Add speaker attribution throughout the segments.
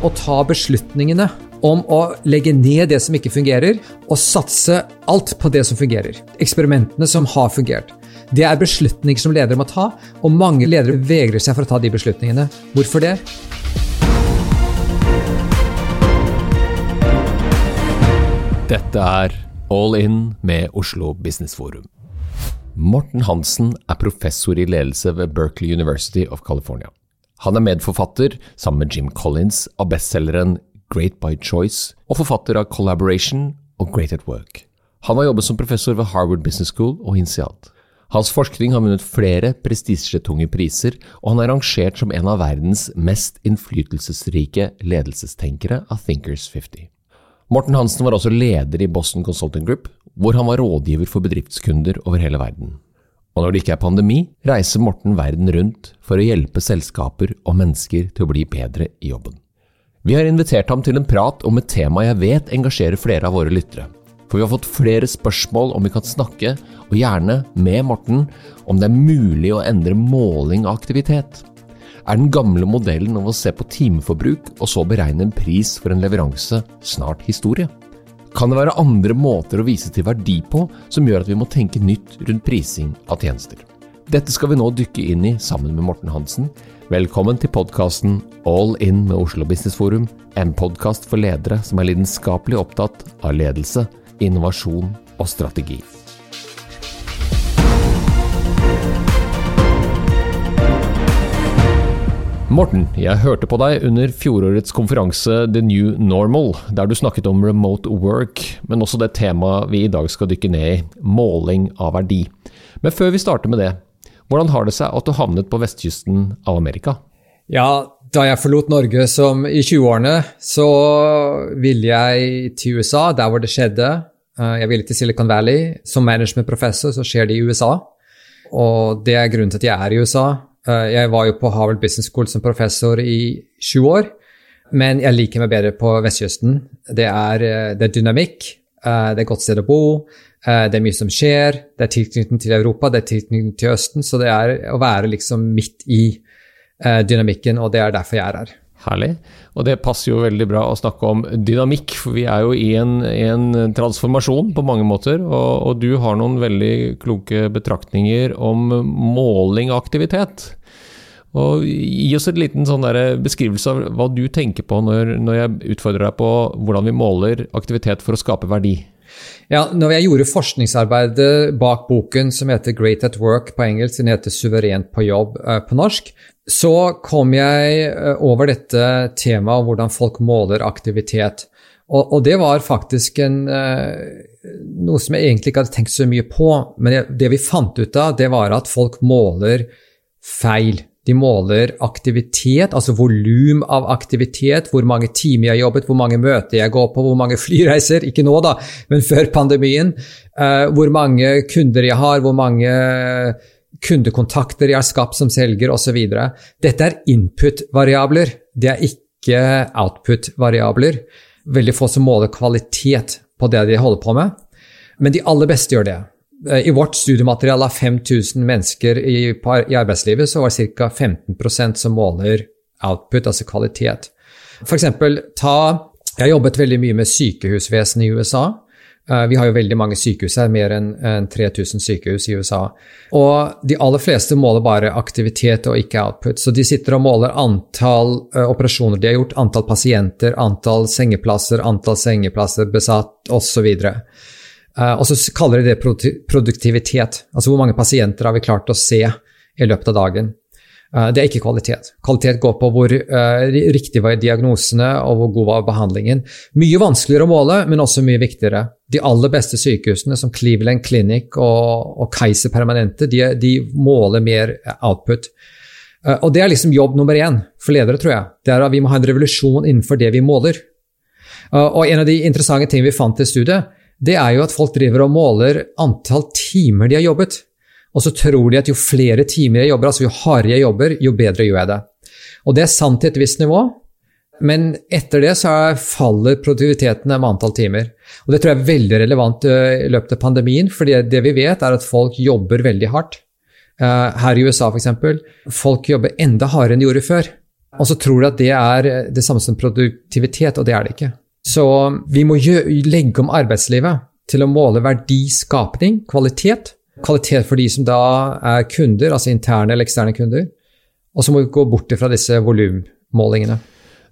Speaker 1: å ta beslutningene om å legge ned det som ikke fungerer, og satse alt på det som fungerer. Eksperimentene som har fungert. Det er beslutninger som ledere må ta, og mange ledere vegrer seg for å ta de beslutningene. Hvorfor det?
Speaker 2: Dette er All In med Oslo Business Forum. Morten Hansen er professor i ledelse ved Berkeley University of California. Han er medforfatter, sammen med Jim Collins, av bestselgeren Great by Choice, og forfatter av Collaboration og Great at Work. Han har jobbet som professor ved Harvard Business School og INSEAD. Hans forskning har vunnet flere prestisjetunge priser, og han er rangert som en av verdens mest innflytelsesrike ledelsestenkere av Thinkers 50. Morten Hansen var også leder i Boston Consulting Group, hvor han var rådgiver for bedriftskunder over hele verden. Og når det ikke er pandemi, reiser Morten verden rundt for å hjelpe selskaper og mennesker til å bli bedre i jobben. Vi har invitert ham til en prat om et tema jeg vet engasjerer flere av våre lyttere. For vi har fått flere spørsmål om vi kan snakke, og gjerne med Morten, om det er mulig å endre måling av aktivitet. Er den gamle modellen om å se på timeforbruk og så beregne en pris for en leveranse snart historie? Kan det være andre måter å vise til verdi på som gjør at vi må tenke nytt rundt prising av tjenester? Dette skal vi nå dykke inn i sammen med Morten Hansen. Velkommen til podkasten All In med Oslo Business Forum, en podkast for ledere som er lidenskapelig opptatt av ledelse, innovasjon og strategi. Morten, jeg hørte på deg under fjorårets konferanse The New Normal, der du snakket om remote work, men også det temaet vi i dag skal dykke ned i, måling av verdi. Men før vi starter med det, hvordan har det seg at du havnet på vestkysten av Amerika?
Speaker 1: Ja, da jeg forlot Norge som i 20-årene, så ville jeg til USA, der hvor det skjedde. Eh, jeg ville til Silicon Valley. Som managementprofessor så skjer det i USA. Og det er grunnen til at jeg er i USA. Eh, jeg var jo på Harvard Business School som professor i sju år, men jeg liker meg bedre på vestkysten. Det er, eh, det er dynamikk, eh, det er et godt sted å bo, det er mye som skjer, det er tilknytning til Europa, det er tilknytning til Østen, så det er å være liksom midt i dynamikken, og det er derfor jeg er her.
Speaker 2: Herlig. Og det passer jo veldig bra å snakke om dynamikk, for vi er jo i en, en transformasjon på mange måter. Og, og, du har noen veldig kloke betraktninger om måling av aktivitet. Og Gi oss en liten sånn beskrivelse av hva du tenker på når, når jeg utfordrer deg på hvordan vi måler aktivitet for å skape verdi.
Speaker 1: Ja, når jeg gjorde forskningsarbeidet bak boken som heter Great at Work på engelsk, den heter Suverent på jobb eh, på norsk, så kom jeg eh, over dette temaet hvordan folk måler aktivitet. Og, og det var faktisk en, eh, noe som jeg egentlig ikke hadde tenkt så mye på, men det vi fant ut av, det var at folk måler feil. De måler aktivitet, altså volum av aktivitet, hvor mange timer jeg har jobbet, hvor mange møter jeg går på, hvor mange flyreiser, ikke nå da, men før pandemien, uh, hvor mange kunder jeg har, hvor mange kundekontakter jeg har skapt som selger osv. Dette er input-variabler, det er ikke output-variabler. Veldig få som måler kvalitet på det de holder på med, men de aller beste gjør det. Eh, I vårt studiemateriale av 5000 mennesker i, i, arbeidslivet, så var det ca. 15% som måler output, altså kvalitet. For eksempel, ta Jeg har jobbet veldig mye med sykehusvesenet i USA. Eh, vi har jo veldig mange sykehus her, mer enn 3000 sykehus i USA. Og de aller fleste måler bare aktivitet og ikke output. Så de sitter og måler antall uh, operasjoner de har gjort, antall pasienter, antall sengeplasser, antall sengeplasser besatt osv. Uh, og så kaller de det produktivitet. Altså hvor mange pasienter har vi klart å se i løpet av dagen. Uh, det er ikke kvalitet. Kvalitet går på hvor uh, riktig var diagnosene og hvor god var behandlingen. Mye vanskeligere å måle, men også mye viktigere. De aller beste sykehusene, som Cleveland Clinic og, og Kaiser Permanente, de, de, måler mer output. Og det er liksom jobb nummer én for ledere, tror jeg. Det er at Vi må ha en revolusjon innenfor det vi måler. og en av de interessante tingene vi fant i studiet, det er jo at folk driver og måler antall timer de har jobbet. Og så tror de at jo flere timer jeg jobber, altså jo hardere jeg jobber, jo bedre gjør jeg det. Og det er sant til et visst nivå, men etter det så faller produktiviteten med antall timer. Og det tror jeg er veldig relevant eh, i løpet av pandemien, for det vi vet, er at folk jobber veldig hardt. Eh, her i USA, f.eks. Folk jobber enda hardere enn de gjorde før. og så tror de at det er det samme som produktivitet, og det er det ikke. Så vi må legge om arbeidslivet til å måle verdiskapning, kvalitet. Kvalitet for de som da er kunder, altså interne eller eksterne kunder. Og så må vi gå bort fra disse volummålingene.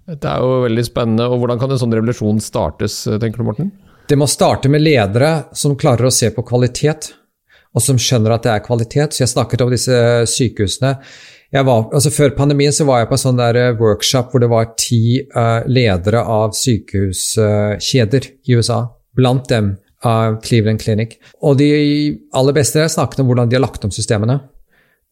Speaker 2: Det er jo veldig spennende. og Hvordan kan en sånn revolusjon startes, tenker du Morten?
Speaker 1: Det må starte med ledere som klarer å se på kvalitet, og som skjønner at det er kvalitet. Så jeg snakket om disse sykehusene. Var, altså før pandemien så var jeg på en sånn der eh, workshop hvor det var ti uh, ledere av sykehuskjeder i USA. Blant dem av uh, Cleveland Clinic. Og de aller beste snakket om hvordan de har lagt om systemene.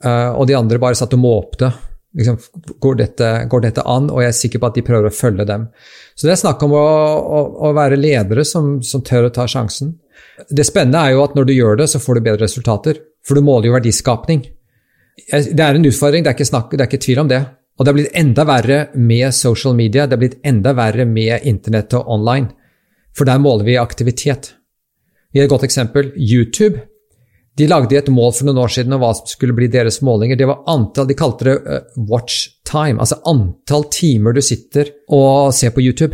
Speaker 1: Uh, og de andre bare satt og måpte. Liksom, går, dette, går, dette, an? Og jeg er sikker på at de prøver å følge dem. Så det er snakk om å, å, å være ledere som, som, tør å ta sjansen. Det spennende er jo at når du gjør det, så får du bedre resultater. For du måler jo verdiskapning. Det er en utfordring, det er ikke, snakk, det er ikke tvil om det. Og det er blitt enda verre med social media, det er blitt enda verre med internett og online. For der måler vi aktivitet. Vi har et godt eksempel. YouTube de lagde et mål for noen år siden om hva som skulle bli deres målinger. Det var antall, De kalte det uh, watch time, altså antall timer du sitter og ser på YouTube.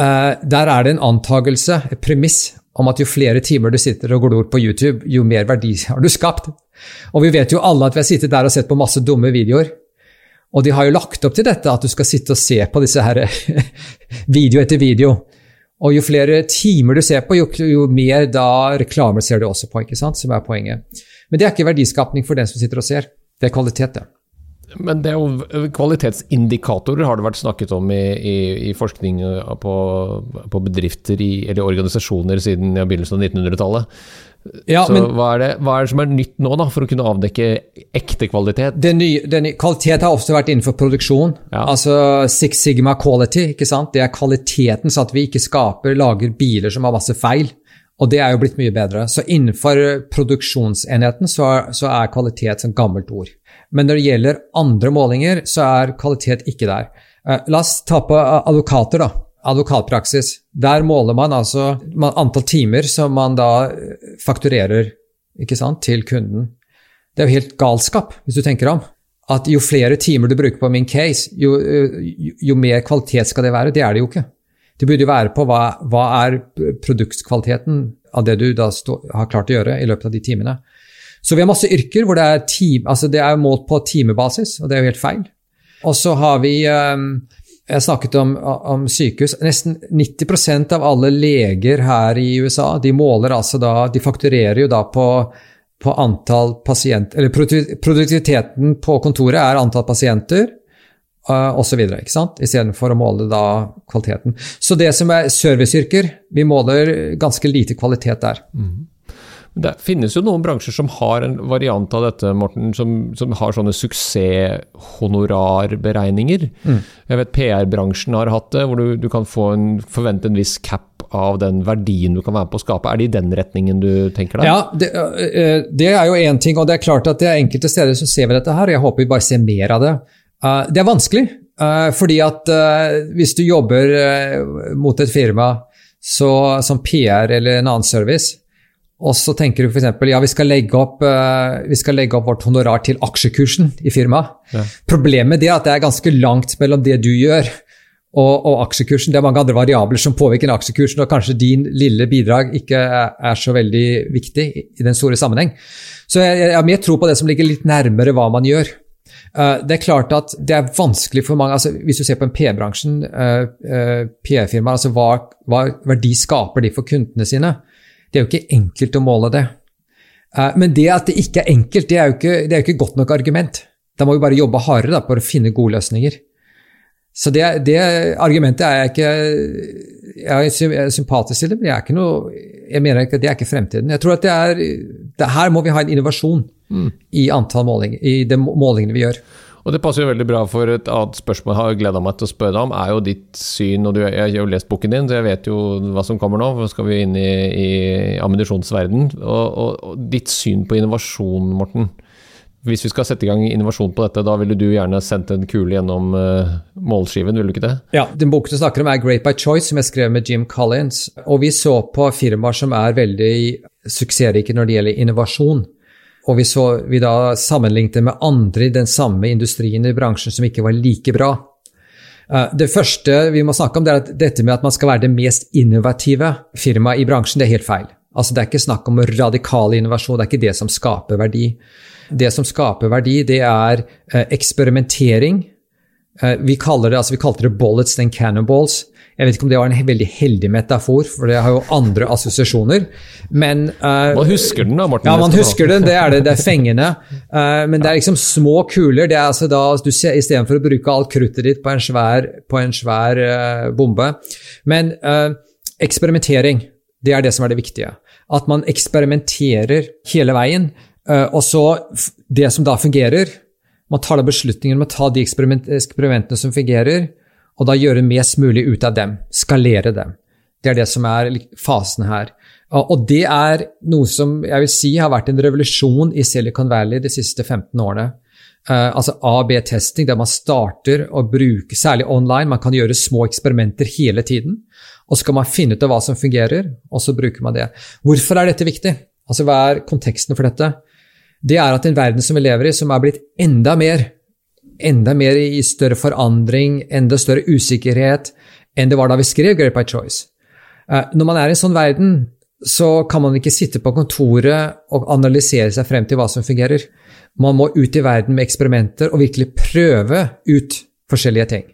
Speaker 1: Uh, der er det en antagelse, et premiss, om at jo flere timer du sitter og glor på YouTube, jo mer verdi har du skapt. Og vi vet jo alle at vi har sittet der og sett på masse dumme videoer. Og de har jo lagt opp til dette, at du skal sitte og se på disse her video etter video. Og jo flere timer du ser på, jo, jo mer da reklamer ser du også på, ikke sant? som er poenget. Men det er ikke verdiskapning for den som sitter og ser. Det er kvalitet, det.
Speaker 2: Men det er jo kvalitetsindikatorer har det vært snakket om i, i, i forskning på, på bedrifter i, eller organisasjoner siden begynnelsen av 1900-tallet. Ja, så men, hva, er det, hva, er det, som er nytt nå, da, for å kunne avdekke ekte kvalitet?
Speaker 1: Det nye, den, kvalitet har ofte vært innenfor produksjon. Ja. Altså Six Sigma quality. ikke sant? Det er kvaliteten, så at vi ikke skaper, lager biler som har masse feil. Og det er jo blitt mye bedre. Så innenfor produksjonsenheten så er, så er kvalitet et gammelt ord. Men når det gjelder andre målinger, så er kvalitet ikke der. Uh, la oss ta på advokater, da advokatpraksis. Der måler man altså antall timer som man da eh, fakturerer sant, til kunden. Det er jo helt galskap, hvis du tenker om. At jo flere timer du bruker på min case, jo, eh, jo, mer kvalitet skal det være. Det er det jo ikke. Det burde jo være på hva, hva er produktkvaliteten av det du da har klart å gjøre i løpet av de timene. Så vi har masse yrker hvor det er, time, altså det er målt på timebasis, og det er jo helt feil. Og så har vi um, jeg snakket om, om, sykehus. Nesten 90% av alle leger her i USA de måler altså da, de fakturerer jo da på, på antall pasient... Eller produktiviteten på kontoret er antall pasienter uh, osv. Istedenfor å måle da kvaliteten. Så det som er serviceyrker, vi måler ganske lite kvalitet der. Mm.
Speaker 2: Det finnes jo noen bransjer som har en variant av dette, Morten, som, som har sånne suksesshonorarberegninger. Mm. Jeg vet PR-bransjen har hatt det, hvor du, du kan få en, forvente en viss cap av den verdien du kan være med på å skape. Er det i den retningen du tenker deg?
Speaker 1: Ja, det, det er jo én ting, og det er klart at det er enkelte steder som ser vi dette her, og jeg håper vi bare ser mer av det. Det er vanskelig, fordi at hvis du jobber mot et firma så, som PR eller en annen service, og så tenker du f.eks. ja, vi skal, opp, uh, vi skal legge opp vårt honorar til aksjekursen i firmaet. Ja. Problemet er at det er ganske langt mellom det du gjør og, og, aksjekursen. Det er mange andre variabler som påvirker aksjekursen, og kanskje din lille bidrag ikke er, så veldig viktig i, den store sammenheng. Så jeg, jeg har mer tro på det som ligger litt nærmere hva man gjør. Uh, det er klart at det er vanskelig for mange altså Hvis du ser på en PR-bransjen, uh, PR-firmaer, altså hva, hva verdi skaper de for kundene sine? Det er jo ikke enkelt å måle det. Eh, men det at det ikke er enkelt, det er jo ikke, det er ikke godt nok argument. Da må vi bare jobbe hardere da, for å finne gode løsninger. Så det, det argumentet er jeg ikke Jeg er sympatisk til det, men jeg, er ikke noe, jeg mener ikke at det er ikke fremtiden. Jeg tror at det er, det, Her må vi ha en innovasjon mm. i antall målinger, i de målingene vi gjør.
Speaker 2: Og Det passer jo veldig bra, for et annet spørsmål jeg har gleda meg til å spørre deg om, er jo ditt syn og du, Jeg har jo lest boken din, så jeg vet jo hva som kommer nå. Nå skal vi inn i, i ammunisjonsverden. Og, og, og, ditt syn på innovasjon, Morten. Hvis vi skal sette i gang innovasjon på dette, da ville du gjerne sendt en kule gjennom uh, målskiven, ville du ikke det?
Speaker 1: Ja, den boken du snakker om er Great by Choice, som jeg skrev med Jim Collins. Og vi så på firmaer som er veldig suksessrike når det gjelder innovasjon. Og vi, vi da sammenlignet med andre i den samme industrien i bransjen som ikke var like bra. Det første vi må snakke om, det er at dette med at man skal være det mest innovative firmaet i bransjen, det er helt feil. Altså, det er ikke snakk om radikal innovasjon, det er ikke det som skaper verdi. Det som skaper verdi, det er eksperimentering. Vi kaller det, altså vi kalte det 'bullets and cannonballs'. Jeg vet ikke om det var en veldig heldig metafor, for det har jo andre assosiasjoner. Men
Speaker 2: uh, Man husker den da, Morten?
Speaker 1: Ja, man husker den. Det er det. Det er fengende. Uh, men det er liksom små kuler. det er altså da, du ser, Istedenfor å bruke alt kruttet ditt på en svær, på en svær uh, bombe. Men eksperimentering, det er det som er det viktige. At man eksperimenterer hele veien. og så det som da fungerer Man tar da beslutningen om å ta de eksperiment, eksperimentene som fungerer, og da gjøre mest mulig ut av dem. Skalere dem. Det er det som er fasen her. Og det er noe som jeg vil si har vært en revolusjon i Silicon Valley de siste 15 årene. Uh, altså AB-testing, der man starter å bruke, særlig online, man kan gjøre små eksperimenter hele tiden. Og så kan man finne ut av hva som fungerer, og så bruker man det. Hvorfor er dette viktig? Altså, Hva er konteksten for dette? Det er at en verden som vi lever i, som er blitt enda mer enda mer i større forandring, enda større usikkerhet enn det var da vi skrev Great by Choice. Eh, når man er i en sånn verden, så kan man ikke sitte på kontoret og analysere seg frem til hva som fungerer. Man må ut i verden med eksperimenter og virkelig prøve ut forskjellige ting.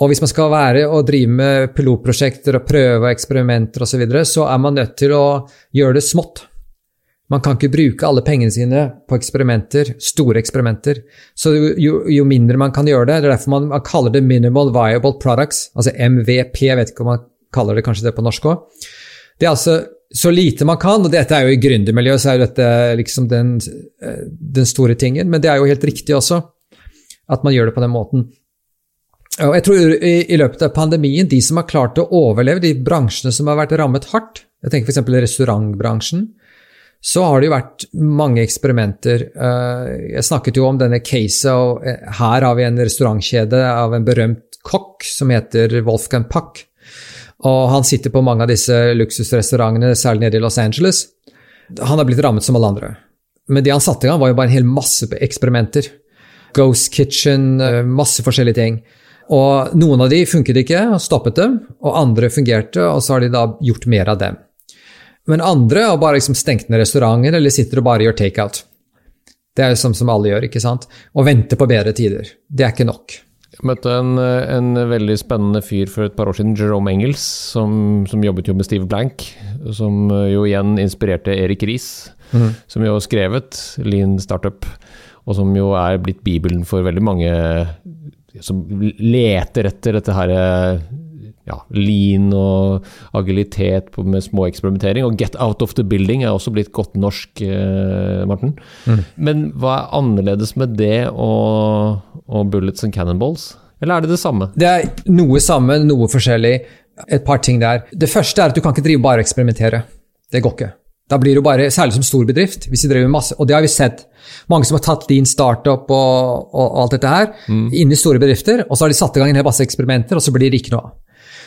Speaker 1: Og hvis man skal være og drive med pilotprosjekter og prøve eksperimenter osv., så, videre, så er man nødt til å gjøre det smått. Man kan ikke bruke alle pengene sine på eksperimenter, store eksperimenter. Så jo, jo mindre man kan gjøre det, det er derfor man, man, kaller det minimal viable products, altså MVP, jeg vet ikke om man kaller det kanskje det på norsk òg. Det er altså så lite man kan, og dette er jo i gründermiljøet, så er jo dette liksom den, eh, den, store tingen, men det er jo helt riktig også, at man gjør det på den måten. Og jeg tror i, i løpet av pandemien, de som har klart å overleve, de bransjene som har vært rammet hardt, jeg tenker f.eks. restaurantbransjen, så har det jo vært mange eksperimenter. Eh, jeg snakket jo om denne caset, og eh, her har vi en restaurantkjede av en berømt kokk som heter Wolfgang Puck. Og han sitter på mange av disse luksusrestaurantene, særlig nede i Los Angeles. Han har blitt rammet som alle andre. Men det han satte i gang, var jo bare en hel masse eksperimenter. Ghost Kitchen, eh, masse forskjellige ting. Og noen av de funket ikke, og stoppet dem, og andre fungerte, og så har de da gjort mer av dem. Men andre har bare liksom stengt ned restauranter eller sitter og bare gjør takeout. Det er jo sånn som alle gjør, ikke sant? Og venter på bedre tider. Det er ikke nok.
Speaker 2: Jeg møtte en, en, veldig spennende fyr for et par år siden, Jerome Engels, som, som jobbet jo med Steve Blank. Som jo igjen inspirerte Erik Riis, mm. som jo har skrevet Lean Startup. Og som jo er blitt bibelen for veldig mange som leter etter dette her ja, lean og agilitet med små eksperimentering. Og 'get out of the building' er også blitt godt norsk, eh, Morten. Mm. Men hva er annerledes med det og, og, 'bullets and cannonballs'? Eller er det det samme?
Speaker 1: Det er noe samme, noe forskjellig. Et par ting der. Det første er at du kan ikke drive bare eksperimentere. Det går ikke. Da blir det bare, Særlig som stor bedrift. hvis de driver masse, Og det har vi sett. Mange som har tatt din startup og, og, alt dette her mm. inn i store bedrifter, og så har de satt i gang en hel masse eksperimenter, og så blir det ikke noe av.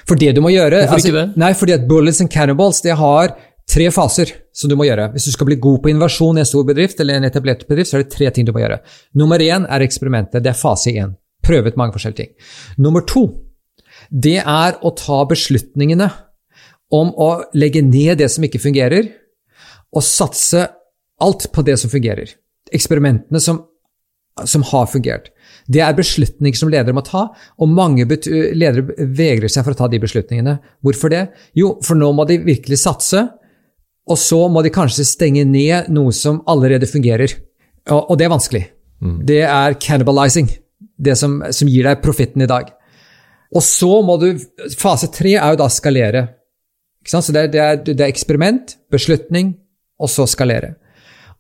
Speaker 1: For det du må gjøre
Speaker 2: Hvorfor altså, ikke det?
Speaker 1: Nei, fordi at Bullets and Cannibals det har tre faser som du må gjøre. Hvis du skal bli god på innovasjon i en stor bedrift eller en etablert bedrift, så er det tre ting du må gjøre. Nummer én er eksperimentet. Det er fase én. Prøve ut mange forskjellige ting. Nummer to, det er å ta beslutningene om å legge ned det som ikke fungerer, og satse alt på det som fungerer. Eksperimentene som, som har fungert. Det er beslutninger som ledere må ta, og mange ledere vegrer seg for å ta de beslutningene. Hvorfor det? Jo, for nå må de virkelig satse, og så må de kanskje stenge ned noe som allerede fungerer. Og, og det er vanskelig. Mm. Det er cannibalizing, det som, som gir deg profitten i dag. Og så må du Fase tre er jo da skalere. Så det, det, er, det er eksperiment, beslutning, og så skalere.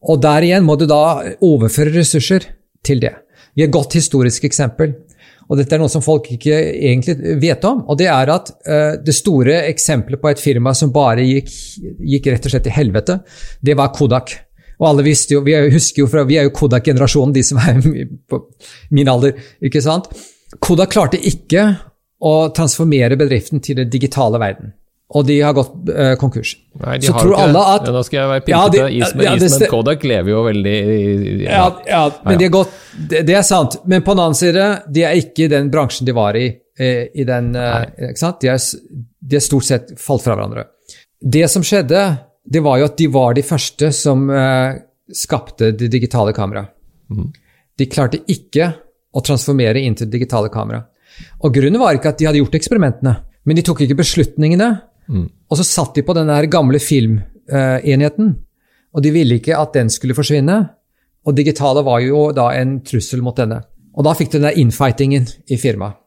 Speaker 1: Og der igjen må du da overføre ressurser til det. Vi har et godt historisk eksempel. Og dette er noe som folk ikke egentlig vet om. Og det er at uh, det store eksempelet på et firma som bare gikk, gikk rett og slett til helvete, det var Kodak. Og alle visste jo, vi husker jo fra, vi er jo Kodak-generasjonen, de som er på min alder. ikke sant? Kodak klarte ikke å transformere bedriften til den digitale verden og de har gått eh, konkurs.
Speaker 2: Nei, de så tror alle at
Speaker 1: ja,
Speaker 2: Nå skal jeg være pimpete. Ja, is med ja, is, men Kodak lever jo veldig
Speaker 1: Ja, ja men de har gått, det, det, er sant. Men på den annen side, de er ikke i den bransjen de var i eh, i den eh, ikke sant? De er, de er stort sett falt fra hverandre. Det som skjedde, det var jo at de var de første som eh, skapte det digitale kameraet.
Speaker 2: Mm.
Speaker 1: De klarte ikke å transformere inn til det digitale kameraet. Og grunnen var ikke at de hadde gjort eksperimentene, men de tok ikke beslutningene.
Speaker 2: Mm.
Speaker 1: Og så satt de på den der gamle filmenheten, og de ville ikke at den skulle forsvinne. Og digitale var jo da en trussel mot denne. Og da fikk de den der infightingen i firmaet.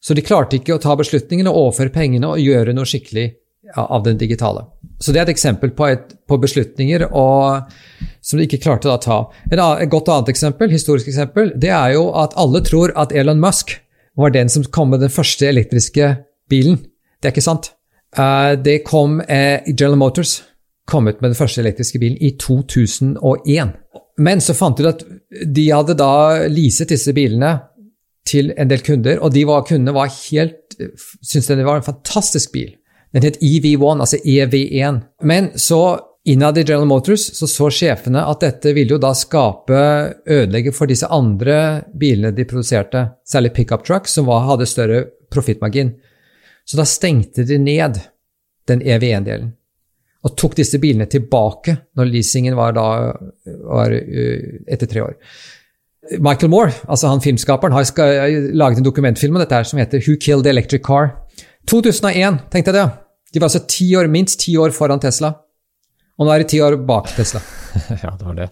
Speaker 1: Så de klarte ikke å ta beslutningene, overføre pengene og gjøre noe skikkelig av den digitale. Så det er et eksempel på, et, på beslutninger og, som de ikke klarte å ta. Et, et godt annet eksempel, historisk eksempel, det er jo at alle tror at Elon Musk var den som kom med den første elektriske bilen. Det er ikke sant. Uh, det kom uh, General Motors kom ut med den første elektriske bilen i 2001. Men så fant de ut at de hadde da leaset disse bilene til en del kunder, og de var, kundene var helt syntes det var en fantastisk bil. Den het EV1, altså EV1. Men så innad i General Motors så så sjefene at dette ville jo da skape ødelegge for disse andre bilene de produserte, særlig pickup trucks, som var, hadde større profittmargin. Så da stengte de ned den EV1-delen og tok disse bilene tilbake når leasingen var, da, var etter tre år. Michael Moore, altså han filmskaperen, har laget en dokumentfilm om dette her som heter Who Killed the Electric Car? 2001, tenkte jeg det. De var altså ti år, minst ti år foran Tesla. Og nå er det ti år bak Tesla.
Speaker 2: ja, det var det.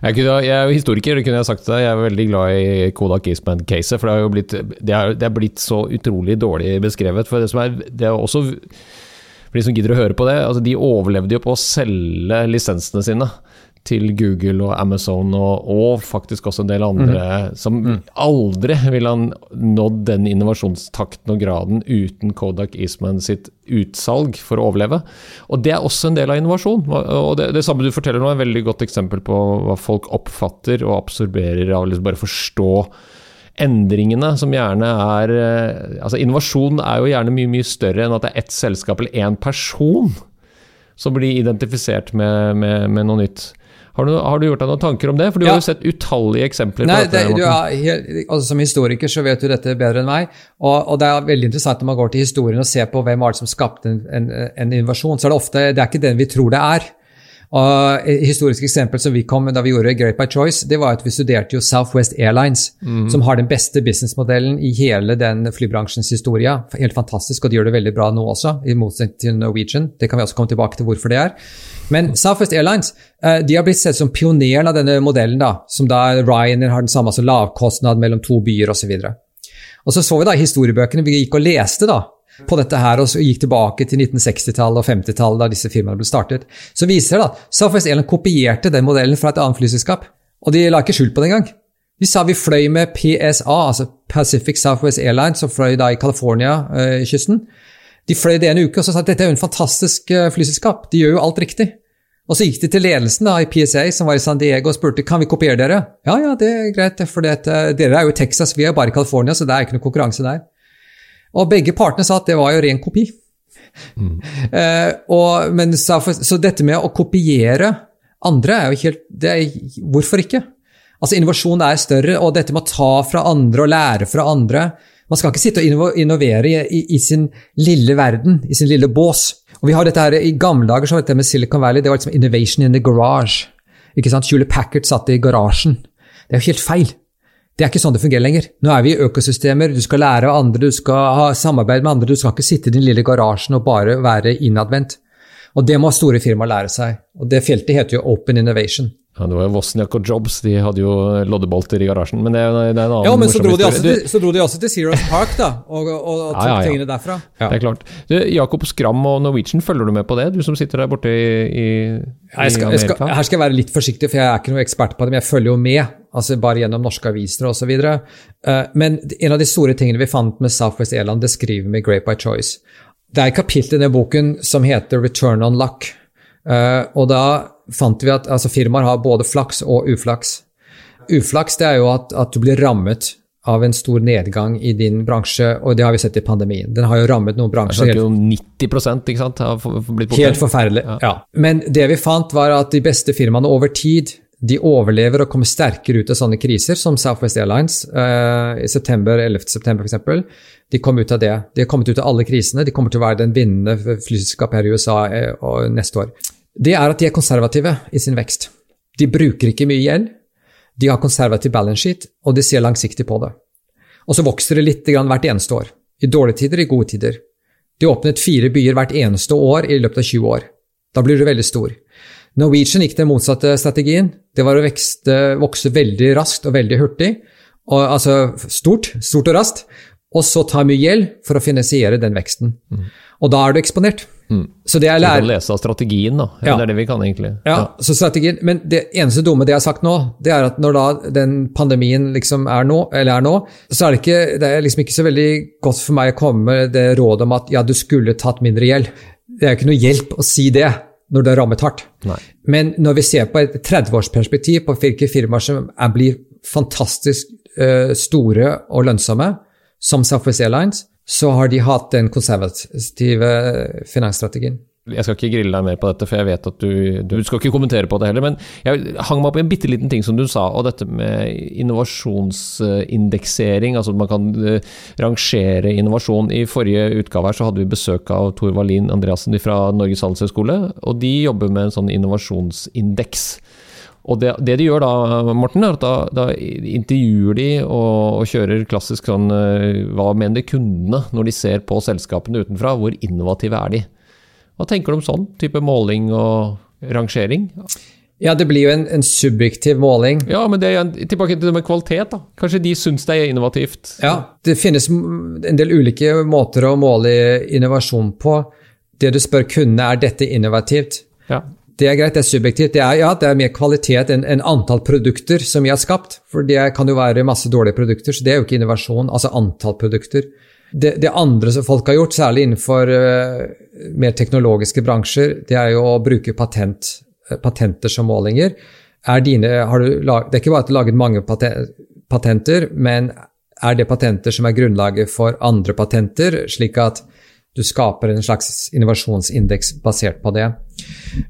Speaker 2: Jeg, kunne, jeg er jo historiker, det kunne jeg sagt til deg. Jeg er veldig glad i Kodak Eastman-caset. For det har jo blitt, det er, det er blitt så utrolig dårlig beskrevet. For det som er, det er også For de som gidder å høre på det, altså de overlevde jo på å selge lisensene sine til Google og Amazon og, og, faktisk også en del andre mm. som mm. aldri ville ha nådd den innovasjonstakten og graden uten Kodak Eastman sitt utsalg for å overleve. Og Det er også en del av innovasjon. og Det, det samme du forteller nå, er et veldig godt eksempel på hva folk oppfatter og absorberer av liksom bare forstå endringene som gjerne er altså Innovasjon er jo gjerne mye mye større enn at det er ett selskap eller én person som blir identifisert med, med, med noe nytt. Har du, har du, gjort deg noen tanker om det? For du ja. har jo sett utallige eksempler.
Speaker 1: Nei,
Speaker 2: på dette.
Speaker 1: Det, er, altså, som historiker så vet du dette bedre enn meg. Og, og, det er veldig interessant når man går til historien og ser på hvem var det som skapte en, en, en invasjon. Så er det ofte det er ikke den vi tror det er. Og Et historisk eksempel som vi kom med da vi gjorde Great by Choice, det var at vi studerte jo Southwest Airlines, mm. som har den beste businessmodellen i hele den flybransjens historie. Helt fantastisk, og de gjør det veldig bra nå også, i motsetning til Norwegian. Det kan vi også komme tilbake til hvorfor det er. Men Southwest Airlines eh, de har blitt sett som pioneren av denne modellen, da, som da Ryanair har den samme, altså lavkostnad mellom to byer osv. Og, så og så så vi da historiebøkene, vi gikk og leste da, på dette her, og så gikk tilbake til 1960-tallet og 50-tallet da disse firmaene ble startet, så viser det at Southwest Airlines kopierte den modellen fra et annet flyselskap. Og de la ikke skjul på det engang. De sa vi fløy med PSA, altså Pacific Southwest Airlines, som fløy da i California-kysten. De fløy det en uke og så sa at dette er jo en fantastisk eh, flyselskap, de gjør jo alt riktig. Og så gikk de til ledelsen da, i PSA, som var i San Diego, og spurte kan vi kopiere dere. Ja, ja, det er greit, for dere er jo i Texas, vi er bare i California, så det er ikke noe konkurranse der. Og begge partene sa at det var jo ren kopi. Mm. Uh, og, men, så, så, dette med å kopiere andre er jo helt er, Hvorfor ikke? Altså Innovasjon er større, og dette med å ta fra andre og lære fra andre Man skal ikke sitte og innovere i, i, i sin lille verden, i sin lille bås. Og vi har dette her, I gamle dager så var dette med Silicon Valley det var liksom innovation in the garage. Ikke sant? Julie Packard satt i garasjen. Det er jo helt feil. Det er ikke sånn det fungerer lenger. Nå er vi i økosystemer, du skal lære av andre, du skal ha samarbeid med andre, du skal ikke sitte i din lille garasjen og bare være innadvendt. Og det må store firmaer lære seg. Og det feltet heter jo Open Innovation.
Speaker 2: Ja, det var jo Wozniak og Jobs, de hadde jo loddebolter i garasjen. Men det, det er en annen
Speaker 1: Ja, men så dro, til, så dro, de også til Zeros Park, da, og, og, og tok ja, ja, tingene derfra.
Speaker 2: Ja. Det er klart. Du, Jakob Skram og Norwegian, følger du med på det? Du som sitter der borte i, i,
Speaker 1: jeg skal, jeg skal, Her skal jeg være litt forsiktig, for jeg er ikke noen ekspert på det, men jeg følger jo med. altså Bare gjennom norske aviser osv. Uh, men en av de store tingene vi fant med Southwest Airland, det skriver vi i Great by Choice. Det er et kapittel i den boken som heter Return on Luck. Uh, og da fant vi at altså, firmaer har både flaks og uflaks. Uflaks det er jo at, at, du blir rammet av en stor nedgang i din bransje, og det har vi sett i pandemien. Den har jo rammet noen bransjer.
Speaker 2: Det er jo 90 ikke sant? Har blitt
Speaker 1: Helt forferdelig, ja. ja. Men det vi fant, var at de beste firmaene over tid de overlever og kommer sterkere ut av sånne kriser, som Southwest Airlines eh, i september, 11. september f.eks. De kom ut av det. De har kommet ut av alle krisene. De kommer til å være den vinnende flyselskapet her i USA eh, neste år. Det er at de er konservative i sin vekst. De bruker ikke mye gjeld. De har konservativ balance sheet, og de ser langsiktig på det. Og så vokser det litt hvert eneste år. I dårlige tider, i gode tider. De åpnet fire byer hvert eneste år i løpet av 20 år. Da blir du veldig stor. Norwegian gikk den motsatte strategien. Det var å vekste, vokse veldig raskt og veldig hurtig. Og, altså stort, stort og raskt. Og så ta mye gjeld for å finansiere den veksten. Mm. Og da er du eksponert.
Speaker 2: Mm. Så det jeg lærer... Du kan lese av strategien, da. Ja. Det er det vi kan, egentlig.
Speaker 1: Ja, ja, så strategien, Men det eneste dumme det jeg har sagt nå, det er at når da den pandemien liksom er nå, eller er nå, så er det ikke det er liksom ikke så veldig godt for meg å komme med det rådet om at ja, du skulle tatt mindre gjeld. Det er jo ikke noe hjelp å si det når det er rammet hardt.
Speaker 2: Nei.
Speaker 1: Men når vi ser på et 30-årsperspektiv på hvilke firmaer som blir fantastisk uh, store og lønnsomme, som Southwest Airlines, så har de hatt den konservative finansstrategien.
Speaker 2: Jeg skal ikke grille deg mer på dette, for jeg vet at du, du skal ikke kommentere på det heller. Men jeg hang meg opp i en bitte liten ting som du sa, og dette med innovasjonsindeksering. Altså at man kan eh, rangere innovasjon. I forrige utgave her så hadde vi besøk av Tor Wallin Andreassen fra Norges handelshøyskole, og de jobber med en sånn innovasjonsindeks. Og det, det, de gjør da, Morten, er at da, da intervjuer de og, og, kjører klassisk sånn eh, Hva mener kundene når de ser på selskapene utenfra? Hvor innovative er de? Hva tenker du om sånn type måling og rangering?
Speaker 1: Ja, det blir jo en, en subjektiv måling.
Speaker 2: Ja, men det er tilbake til det med kvalitet, da. Kanskje de syns det er innovativt?
Speaker 1: Ja, det finnes en del ulike måter å måle innovasjon på. Det du spør kundene, er dette innovativt?
Speaker 2: Ja.
Speaker 1: Det er greit, det er subjektivt. Det er, ja, det er mer kvalitet enn en antall produkter som vi har skapt. For det kan jo være masse dårlige produkter, så det er jo ikke innovasjon. Altså antall produkter. Det, det andre som folk har gjort, særlig innenfor uh, mer teknologiske bransjer, det er jo å bruke patent, uh, patenter som målinger. Er dine, lag, det er ikke bare at du har laget mange patenter, men er det patenter som er grunnlaget for andre patenter, slik at du skaper en slags innovasjonsindeks basert på det.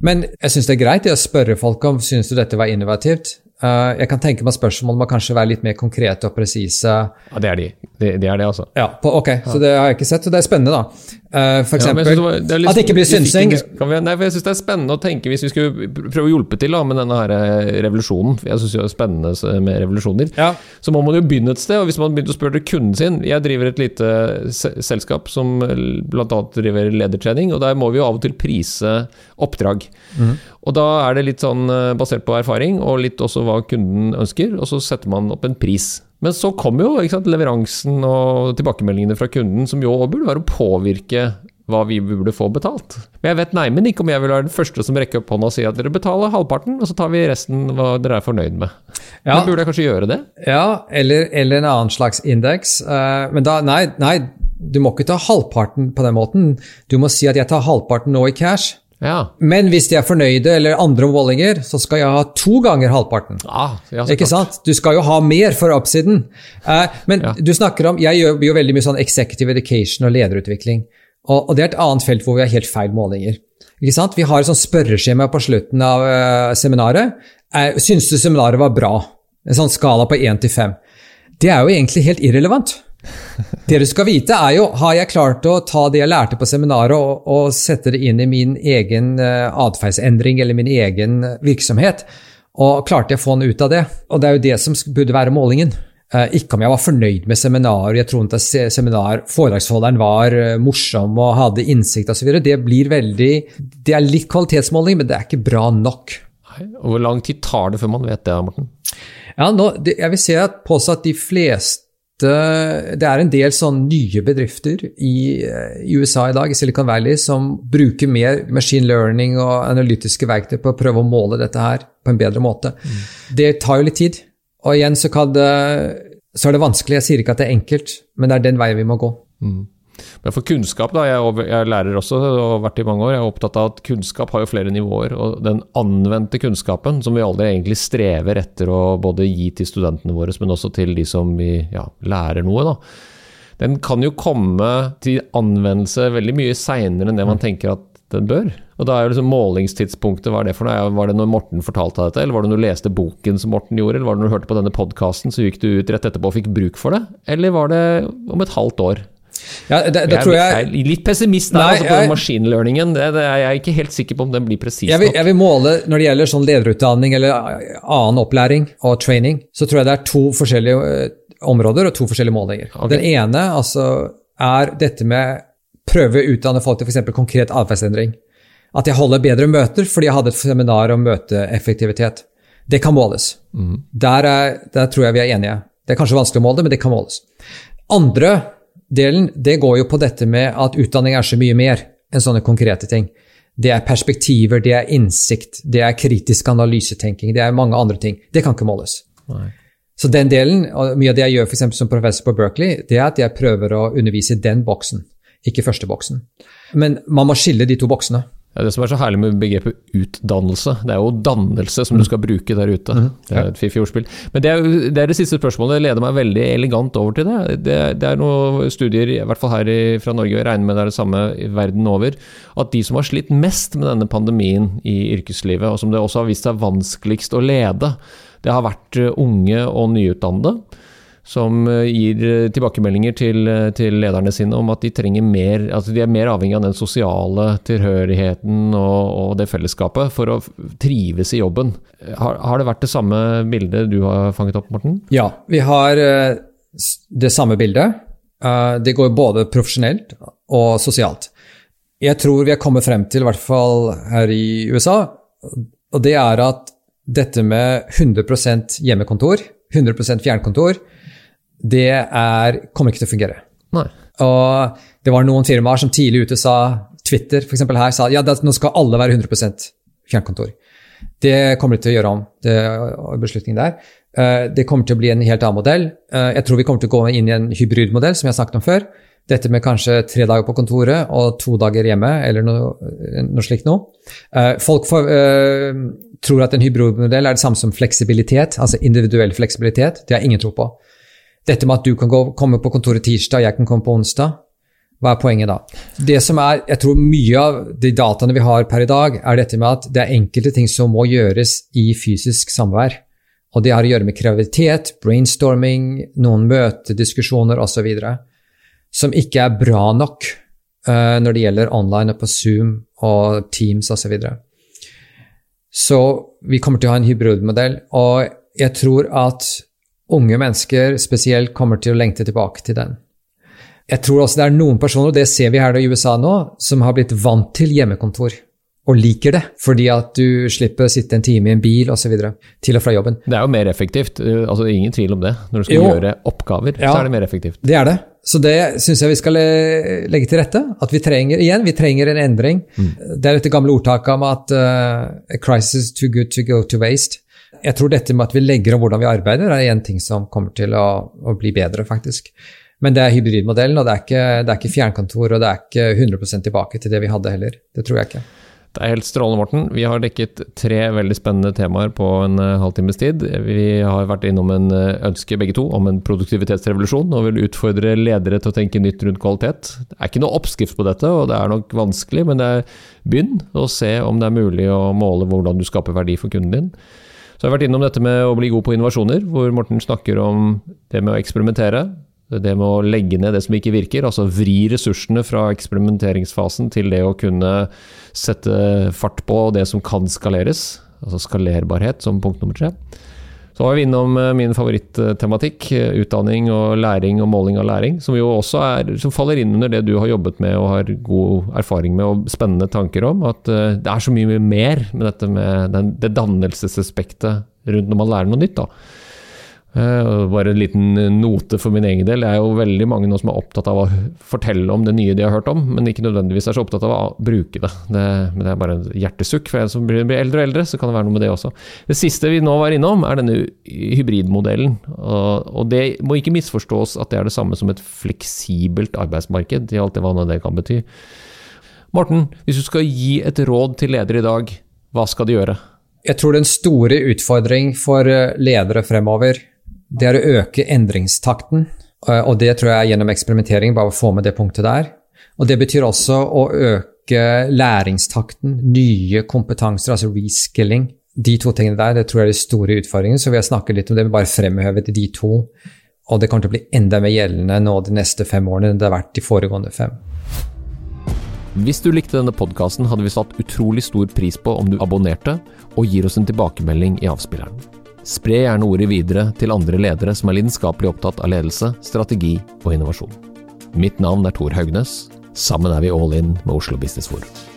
Speaker 1: Men jeg syns det er greit å spørre folk om syns du dette var innovativt. Uh, jeg kan tenke meg spørsmål må kanskje være litt mer konkrete og presise.
Speaker 2: Ja, det er de. Det, det er det, altså.
Speaker 1: Ja, på, ok, ja. Så det har jeg ikke sett, så det er spennende, da. Uh, for eksempel ja, det det at det ikke blir synsing.
Speaker 2: nei, for jeg syns det er spennende å tenke, hvis vi skulle prøve å hjelpe til da, med denne her eh, revolusjonen Jeg syns det er spennende med revolusjoner.
Speaker 1: Ja.
Speaker 2: Så må man jo begynne et sted, og hvis man begynner å spørre kunden sin Jeg driver et lite selskap som bl.a. driver ledertrening, og der må vi jo av og til prise oppdrag. Mm. Og da er det litt sånn basert på erfaring, og litt også hva kunden ønsker, og så setter man opp en pris. Men så kommer jo sant, leveransen og tilbakemeldingene fra kunden, som jo burde være å påvirke hva vi burde få betalt. Men jeg vet neimen ikke om jeg vil være den første som rekker opp hånda og sier at dere betaler halvparten, og så tar vi resten hva dere er fornøyd med. Ja. Men burde jeg kanskje gjøre det?
Speaker 1: Ja, eller, eller en annen slags indeks. Uh, men da, nei, nei, du må ikke ta halvparten på den måten. Du må si at jeg tar halvparten nå i cash.
Speaker 2: Ja.
Speaker 1: Men hvis de er fornøyde eller andre målinger, så skal jeg ha to ganger halvparten.
Speaker 2: Ah, ja,
Speaker 1: ikke sant? Du skal jo ha mer for oppsiden. Eh, men ja. du snakker om Jeg gjør jo veldig mye sånn executive education og lederutvikling. Og, og, det er et annet felt hvor vi har helt feil målinger. Ikke sant? Vi har et sånt spørreskjema på slutten av uh, seminaret. Eh, Syns du seminaret var bra? En sånn skala på 1 til 5. Det er jo egentlig helt irrelevant. Det du skal vite, er jo har jeg klart å ta det jeg lærte på seminaret og, og sette det inn i min egen uh, atferdsendring eller min egen virksomhet. Og klarte jeg å få noe ut av det? Og det er jo det som burde være målingen. Uh, ikke om jeg var fornøyd med seminaret, jeg trodde at seminar, foredragsholderen var morsom og hadde innsikt osv. Det blir veldig Det er litt kvalitetsmåling, men det er ikke bra nok.
Speaker 2: Hvor lang tid tar det før man vet det, Morten?
Speaker 1: Ja, nå, jeg vil si at påstå at de fleste det er en del sånn nye bedrifter i, i, USA i dag, i Silicon Valley, som bruker mer machine learning og analytiske verktøy på å prøve å måle dette her på en bedre måte. Mm. Det tar jo litt tid. Og igjen så, det, så, er det vanskelig. Jeg sier ikke at det er enkelt, men det er den veien vi må gå.
Speaker 2: Mm. Men for kunnskap, da, jeg, jeg lærer også og har vært i mange år, jeg er opptatt av at kunnskap har jo flere nivåer. Og den anvendte kunnskapen, som vi aldri egentlig strever etter å både gi til studentene våre, men også til de som vi ja, lærer noe, da. Den kan jo komme til anvendelse veldig mye seinere enn det man mm. tenker at den bør. Og da er jo liksom målingstidspunktet, hva er det for noe? Var det når Morten fortalte dette, eller var det når du leste boken som Morten gjorde, eller var det når du hørte på denne podkasten, så gikk du ut rett etterpå og fikk bruk for det? Eller var det om et halvt år?
Speaker 1: Ja, det, det
Speaker 2: jeg,
Speaker 1: tror jeg,
Speaker 2: er litt pessimist der
Speaker 1: Nei,
Speaker 2: altså, på
Speaker 1: jeg-
Speaker 2: maskinlearningen. Det, det er jeg ikke helt sikker på om den blir presis nok.
Speaker 1: jeg vil måle når det gjelder sånn lederutdanning eller annen opplæring og training, så tror jeg det er to forskjellige eh, områder og to forskjellige målinger.
Speaker 2: Okay.
Speaker 1: Den ene altså, er dette med prøve å utdanne folk til f.eks. konkret atferdsendring. At jeg holder bedre møter fordi jeg hadde et seminar om møteeffektivitet. Det kan måles. Der, er, der tror jeg vi er enige. Det er kanskje vanskelig å måle det, men det kan måles. Andre delen det går jo på dette med at utdanning er så mye mer enn sånne konkrete ting. Det er perspektiver, det er innsikt, det er kritisk analysetenking, det er mange andre ting. Det kan ikke måles.
Speaker 2: Nei.
Speaker 1: Så den delen, og mye av det jeg gjør for eksempel som professor på Berkeley, det er at jeg prøver å undervise i den boksen, ikke første boksen. Men man må skille de to boksene.
Speaker 2: Ja, det som er så herlig med begrepet utdannelse, det er jo dannelse som du skal bruke der ute. Det er et fiffig ordspill. Men det er, det er det siste spørsmålet. Det leder meg veldig elegant over til det. Det, det er noen studier, i hvert fall her i, fra Norge, og jeg regner med det er det samme verden over, at de som har slitt mest med denne pandemien i yrkeslivet, og som det også har vist seg vanskeligst å lede, det har vært eh, unge og nyutdannede som eh, gir eh, tilbakemeldinger til, eh, til lederne sine om at de trenger mer altså de er mer avhengig av den sosiale tilhørigheten og, og det fellesskapet for å trives i jobben. Har, har det vært det samme bildet du har fanget opp, Morten?
Speaker 1: Ja, vi har det samme bildet. Det går både profesjonelt og sosialt. Jeg tror vi har kommet frem til, i hvert fall her i USA, og det er at dette med 100% hjemmekontor, 100% fjernkontor, det er, kommer ikke til å fungere.
Speaker 2: Nei.
Speaker 1: Og det var noen firmaer som tidlig ute sa, Twitter for her, sa ja, nå skal alle være 100% fjernkontor. Det kommer de til å gjøre om, det beslutningen der. Eh, Det kommer til å bli en helt annen modell. Eh, Jeg tror vi kommer til å gå inn i en hybridmodell, som jeg har snakket om før. Dette med kanskje tre dager på kontoret og to dager hjemme, eller noe, noe slikt noe. Eh, Folk får, tror at en hybridmodell er det samme som fleksibilitet, altså individuell fleksibilitet. Det har ingen tro på. Dette med at du kan gå, komme på kontoret tirsdag, jeg kan komme på onsdag. Hva er poenget da? Det som er, jeg tror Mye av de dataene vi har per i dag, er dette med at det er enkelte ting som må gjøres i fysisk samvær. Og det har å gjøre med kreativitet, brainstorming, noen møtediskusjoner osv. Som ikke er bra nok uh, når det gjelder online og på Zoom og Teams osv. Så, videre. så vi kommer til å ha en hybridmodell, og jeg tror at unge mennesker spesielt kommer til å lengte tilbake til den. Jeg tror også det er noen personer, og det ser vi her i USA nå, som har blitt vant til hjemmekontor. Og liker det, fordi at du slipper å sitte en time i en bil osv. til og fra jobben.
Speaker 2: Det er jo mer effektivt, eh, altså det er ingen tvil om det. Når du skal
Speaker 1: Jo.
Speaker 2: gjøre oppgaver,
Speaker 1: Ja.
Speaker 2: så er det mer effektivt.
Speaker 1: Det er det. Så det syns jeg vi skal eh, legge til rette. At vi trenger igjen, vi trenger en endring. Det er dette gamle ordtaket om at uh, a crisis is too good to go to waste. Jeg tror dette med at vi legger om hvordan vi arbeider, er en ting som kommer til å, å bli bedre, faktisk. Men det er hybridmodellen, og det er, ikke, det er ikke fjernkontor, og det er ikke 100% tilbake til det vi hadde heller. Det tror jeg ikke.
Speaker 2: Det er helt strålende, Morten. Vi har dekket tre veldig spennende temaer på en eh, halvtimes tid. Vi har vært innom en eh, ønske, begge to, om en produktivitetsrevolusjon, og vil utfordre ledere til å tenke nytt rundt kvalitet. Det er ikke noe oppskrift på dette, og det er nok vanskelig, men det er begynn å se om det er mulig å måle hvordan du skaper verdi for kunden din. Så jeg har vært innom dette med å bli god på innovasjoner, hvor Morten snakker om det med å eksperimentere. Det med å legge ned det som ikke virker, altså vri ressursene fra eksperimenteringsfasen til det å kunne sette fart på det som kan skaleres. Altså skalerbarhet som punkt nummer tre. Så var vi innom eh, min favorittematikk, eh, utdanning og læring og måling av læring, som jo også er, som faller inn under det du har jobbet med og har god erfaring med og spennende tanker om. At eh, det er så mye mer med dette med den, det dannelsesaspektet rundt når man lærer noe nytt. da. Eh, Bare en liten note for min egen del. Det er jo veldig mange nå som er opptatt av å fortelle om det nye de har hørt om, men ikke nødvendigvis er så opptatt av å bruke det. det men det er bare en hjertesukk. For en som blir, eldre og eldre, så kan det være noe med det også. Det siste vi nå var innom, er denne hybridmodellen. Og det må ikke misforstås at det er det samme som et fleksibelt arbeidsmarked, i alt det hva nå det kan bety. Morten, hvis du skal gi et råd til ledere i dag, hva skal de gjøre?
Speaker 1: Jeg tror den store utfordring for eh, ledere fremover, det er å øke endringstakten. Eh, Og det tror jeg er gjennom eksperimentering, bare å få med det punktet der. Og det betyr også å øke læringstakten, nye kompetanser, altså reskilling. De to tingene der det tror jeg er de store utfordringene, så vi har snakket litt om det, men bare fremhevet de to. Og det kommer til å bli enda mer gjeldende nå de neste fem årene enn det har vært de foregående fem.
Speaker 2: Hvis du likte denne podkasten, hadde vi satt utrolig stor pris på om du abonnerte og gir oss en tilbakemelding i avspilleren. Spre gjerne ordet videre til andre ledere som er lidenskapelig opptatt av ledelse, strategi og innovasjon. Mitt navn er Tor Haugnes. Sammen er vi all in med Oslo Business Forum.